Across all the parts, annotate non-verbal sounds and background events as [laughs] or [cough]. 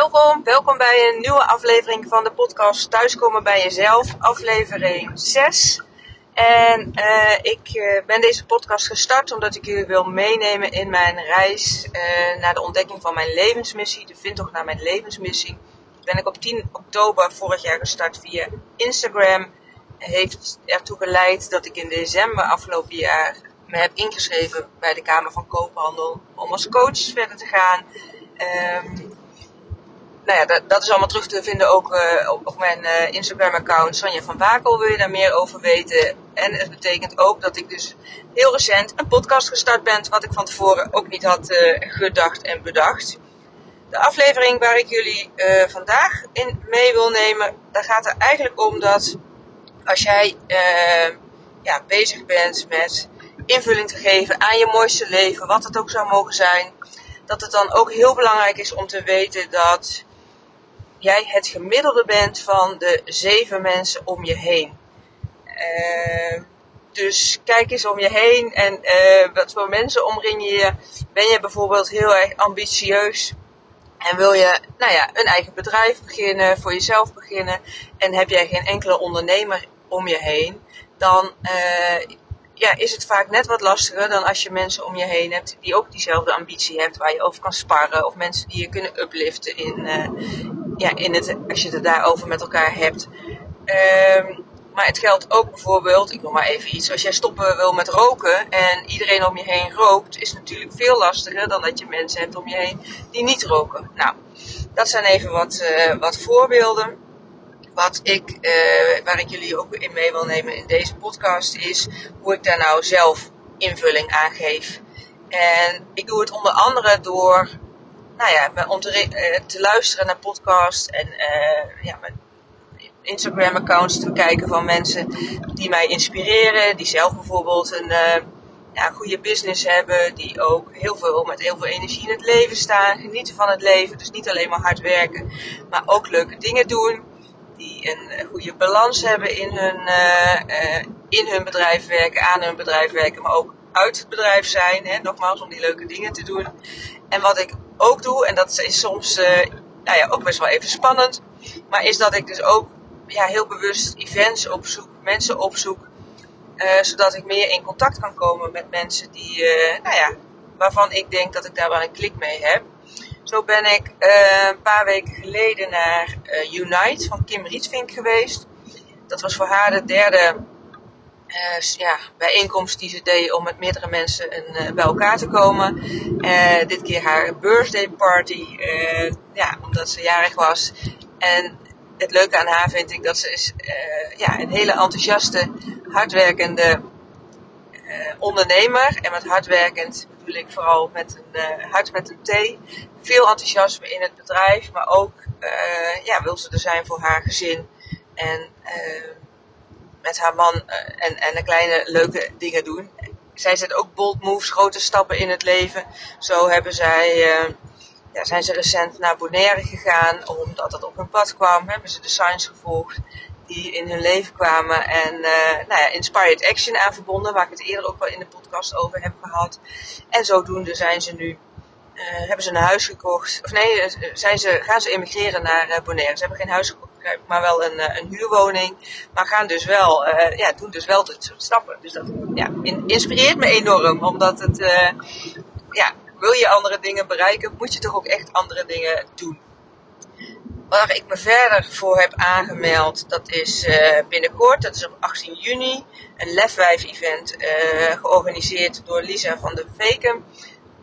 Welkom, welkom bij een nieuwe aflevering van de podcast Thuiskomen bij Jezelf, aflevering 6. En uh, ik uh, ben deze podcast gestart omdat ik jullie wil meenemen in mijn reis uh, naar de ontdekking van mijn levensmissie, de vindtocht naar mijn levensmissie. Ben ik op 10 oktober vorig jaar gestart via Instagram. Heeft ertoe geleid dat ik in december afgelopen jaar me heb ingeschreven bij de Kamer van Koophandel om als coach verder te gaan. Um, nou ja, dat, dat, is allemaal terug te vinden ook uh, op, mijn uh, Instagram-account Sanja van Bakel. Wil je daar meer over weten? En het betekent ook dat ik dus heel recent een podcast gestart ben, wat ik van tevoren ook niet had uh, gedacht en bedacht. De aflevering waar ik jullie vandaag in mee wil nemen, daar gaat het eigenlijk om dat als jij ja, bezig bent met invulling te geven aan je mooiste leven, wat het ook zou mogen zijn, dat het dan ook heel belangrijk is om te weten dat jij het gemiddelde bent van de zeven mensen om je heen. Uh, dus kijk eens om je heen en uh, wat voor mensen omring je. Ben je bijvoorbeeld heel erg ambitieus en wil je nou ja, een eigen bedrijf beginnen, voor jezelf beginnen en heb jij geen enkele ondernemer om je heen, dan uh, ja, is het vaak net wat lastiger dan als je mensen om je heen hebt die ook diezelfde ambitie hebben, waar je over kan sparren. Of mensen die je kunnen upliften in, ja, in het, als je het daarover met elkaar hebt. Um, maar het geldt ook bijvoorbeeld, ik noem maar even iets, als jij stoppen wil met roken en iedereen om je heen rookt, is het natuurlijk veel lastiger dan dat je mensen hebt om je heen die niet roken. Nou, dat zijn even wat, uh, wat voorbeelden wat ik, uh, waar ik jullie ook in mee wil nemen in deze podcast is hoe ik daar nou zelf invulling aan geef. En ik doe het onder andere door, nou ja, om te, uh, te luisteren naar podcasts en uh, ja, mijn Instagram accounts te bekijken van mensen die mij inspireren, die zelf bijvoorbeeld een ja, goede business hebben, die ook heel veel met heel veel energie in het leven staan, genieten van het leven, dus niet alleen maar hard werken, maar ook leuke dingen doen die een goede balans hebben in hun, in hun bedrijf werken, aan hun bedrijf werken, maar ook uit het bedrijf zijn. Hè, nogmaals, om die leuke dingen te doen. En wat ik ook doe, en dat is soms uh, nou ja, ook best wel even spannend, maar is dat ik dus ook ja, heel bewust events opzoek, mensen opzoek, zodat ik meer in contact kan komen met mensen die, nou ja, waarvan ik denk dat ik daar wel een klik mee heb. Zo ben ik uh, een paar weken geleden naar uh, Unite van Kim Rietvink geweest. Dat was voor haar de derde uh, ja, bijeenkomst die ze deed om met meerdere mensen een, bij elkaar te komen. dit keer haar birthday party, ja, omdat ze jarig was. En het leuke aan haar vind ik dat ze is ja, een hele enthousiaste, hardwerkende ondernemer. En met hardwerkend bedoel ik vooral met een hart met een T veel enthousiasme in het bedrijf, maar ook ja, wil ze er zijn voor haar gezin. En uh, met haar man uh, en, en een kleine leuke dingen doen. Zij zet ook bold moves, grote stappen in het leven. Zo hebben zij, ja, zijn ze recent naar Bonaire gegaan, omdat dat op hun pad kwam. Hebben ze de signs gevolgd die in hun leven kwamen. En nou ja, Inspired Action aan verbonden, waar ik het eerder ook wel in de podcast over heb gehad. En zodoende zijn ze nu hebben ze een huis gekocht. Of nee, zijn ze, gaan ze emigreren naar Bonaire. Ze hebben geen huis gekocht, maar wel een, een huurwoning. Maar gaan dus wel, ja, doen dus wel dit soort stappen. Dus dat ja, in, inspireert me enorm. Omdat het, ja, wil je andere dingen bereiken, moet je toch ook echt andere dingen doen. Waar ik me verder voor heb aangemeld, dat is binnenkort, dat is op 18 juni, een Lefwijf event georganiseerd door Lisa van der Veken.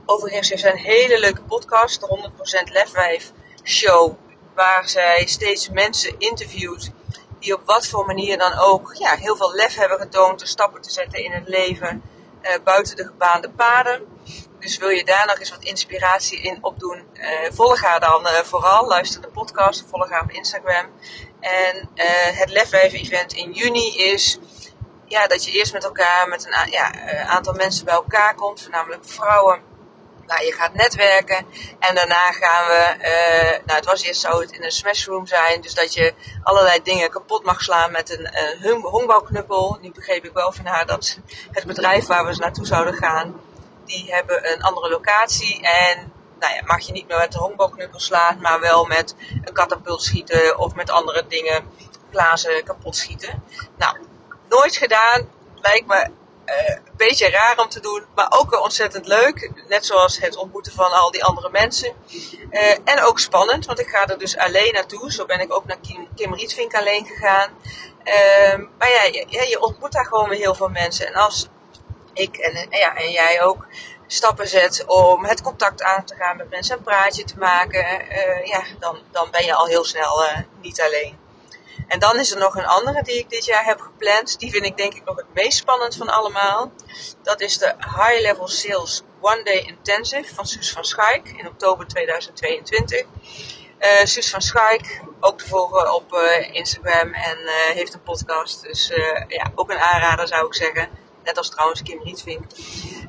Overigens heeft zij een hele leuke podcast, de 100% Lefwijf Show, waar zij steeds mensen interviewt die op wat voor manier dan ook ja, heel veel lef hebben getoond om stappen te zetten in het leven uh, buiten de gebaande paden. Dus wil je daar nog eens wat inspiratie in opdoen, uh, volg haar dan uh, vooral. Luister de podcast, volg haar op Instagram. En het Lefwijf event in juni is ja, dat je eerst met elkaar, met een ja, aantal mensen bij elkaar komt, voornamelijk vrouwen nou, je gaat netwerken en daarna gaan we, uh, nou het was eerst zou het in een smashroom zijn, dus dat je allerlei dingen kapot mag slaan met een honkbalknuppel. Nu begreep ik wel van haar dat het bedrijf waar we naartoe zouden gaan, die hebben een andere locatie en nou ja, mag je niet meer met de honkbalknuppel slaan, maar wel met een katapult schieten of met andere dingen glazen kapot schieten. Nou, nooit gedaan. Lijkt me een beetje raar om te doen, maar ook wel ontzettend leuk. Net zoals het ontmoeten van al die andere mensen. Uh, en ook spannend, want ik ga er dus alleen naartoe. Zo ben ik ook naar Kim, Rietvink alleen gegaan. Uh, maar ja je, ontmoet daar gewoon weer heel veel mensen. En als ik en, ja, en jij ook stappen zet om het contact aan te gaan met mensen, een praatje te maken, uh, ja, dan, dan ben je al heel snel niet alleen. En dan is er nog een andere die ik dit jaar heb gepland. Die vind ik denk ik nog het meest spannend van allemaal. Dat is de High Level Sales One Day Intensive van Suus van Schaik in oktober 2022. Uh, eh, Suus van Schaik, ook te volgen op uh, Instagram en uh, heeft een podcast. Dus ja, ook een aanrader zou ik zeggen. Net als trouwens Kim Rietvink.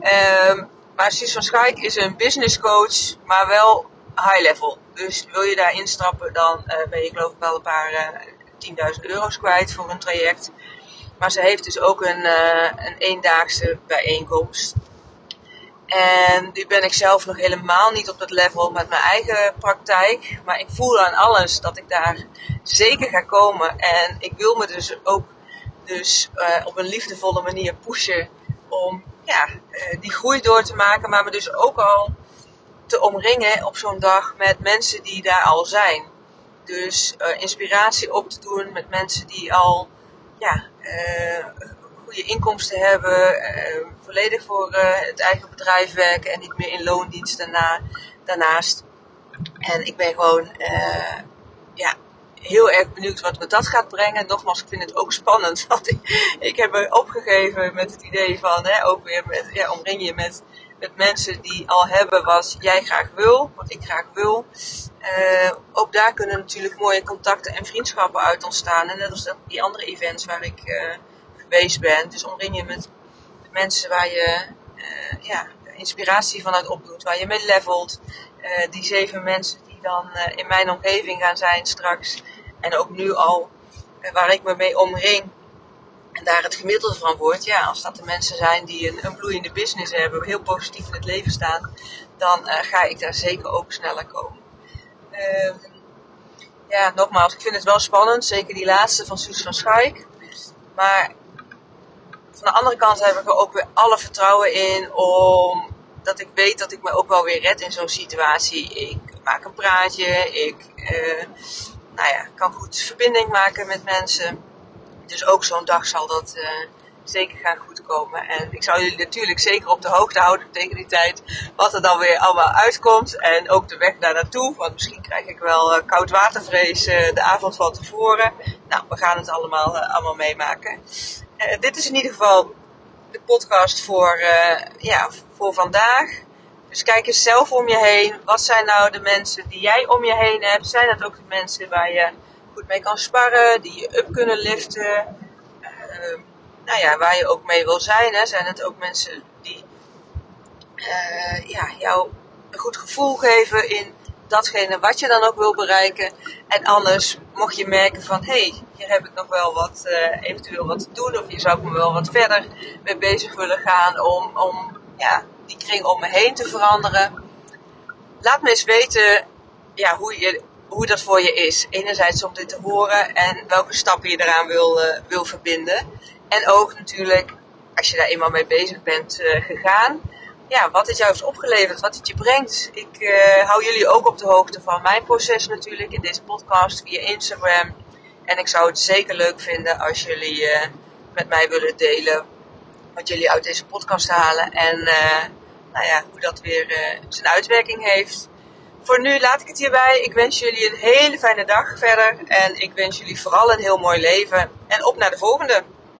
Ehm, maar Suus van Schaik is een business coach, maar wel high level. Dus wil je daar instappen, dan ben je geloof ik wel een paar 10.000 euro's kwijt voor een traject. Maar ze heeft dus ook een, uh, een eendaagse bijeenkomst. En nu ben ik zelf nog helemaal niet op dat level met mijn eigen praktijk. Maar ik voel aan alles dat ik daar zeker ga komen. En ik wil me dus ook dus, uh, op een liefdevolle manier pushen om ja, uh, die groei door te maken. Maar me dus ook al te omringen op zo'n dag met mensen die daar al zijn. Dus uh, inspiratie op te doen met mensen die al ja, uh, goede inkomsten hebben, uh, volledig voor het eigen bedrijf werken en niet meer in loondienst daarna, daarnaast. En ik ben gewoon ja, heel erg benieuwd wat me dat gaat brengen. Nogmaals, ik vind het ook spannend. [laughs] Want ik, heb opgegeven met het idee van hè, ook weer met, ja, omring je met met mensen die al hebben wat jij graag wil, wat ik graag wil. Uh, ook daar kunnen natuurlijk mooie contacten en vriendschappen uit ontstaan. En net als die andere events waar ik uh, geweest ben. Dus omring je met mensen waar je uh, ja, inspiratie vanuit opdoet, waar je mee levelt. die zeven mensen die dan in mijn omgeving gaan zijn straks. En ook nu al, waar ik me mee omring en daar het gemiddelde van wordt, ja, als dat de mensen zijn die een, een bloeiende business hebben, heel positief in het leven staan, dan uh, ga ik daar zeker ook sneller komen. Uh, ja, nogmaals, ik vind het wel spannend, zeker die laatste van Suus van Schaik. Maar van de andere kant heb ik er ook weer alle vertrouwen in, omdat ik weet dat ik me ook wel weer red in zo'n situatie. Ik maak een praatje, ik uh, nou ja, kan goed verbinding maken met mensen. Dus ook zo'n dag zal dat uh, zeker gaan goedkomen. En ik zou jullie natuurlijk zeker op de hoogte houden tegen die tijd wat er dan weer allemaal uitkomt. En ook de weg daar naartoe. Want misschien krijg ik wel uh, koud watervrees uh, de avond van tevoren. Nou, we gaan het allemaal, allemaal meemaken. dit is in ieder geval de podcast voor, ja, voor vandaag. Dus kijk eens zelf om je heen. Wat zijn nou de mensen die jij om je heen hebt? Zijn dat ook de mensen waar je goed mee kan sparren, die je up kunnen liften. Uh, nou ja, waar je ook mee wil zijn. Hè, zijn het ook mensen die uh, ja, jou een goed gevoel geven in datgene wat je dan ook wil bereiken. En anders mocht je merken van, hé, hey, hier heb ik nog wel wat, uh, eventueel wat te doen. Of hier zou ik me wel wat verder mee bezig willen gaan om, om ja, die kring om me heen te veranderen. Laat me eens weten ja, hoe je hoe dat voor je is. Enerzijds om dit te horen en welke stappen je eraan wil, uh, wil verbinden. En ook natuurlijk, als je daar eenmaal mee bezig bent uh, gegaan, ja, wat het jou heeft opgeleverd, wat het je brengt. Ik uh, hou jullie ook op de hoogte van mijn proces natuurlijk in deze podcast via Instagram. En ik zou het zeker leuk vinden als jullie met mij willen delen wat jullie uit deze podcast halen. En nou ja, hoe dat weer zijn uitwerking heeft. Voor nu laat ik het hierbij. Ik wens jullie een hele fijne dag verder. En ik wens jullie vooral een heel mooi leven. En op naar de volgende.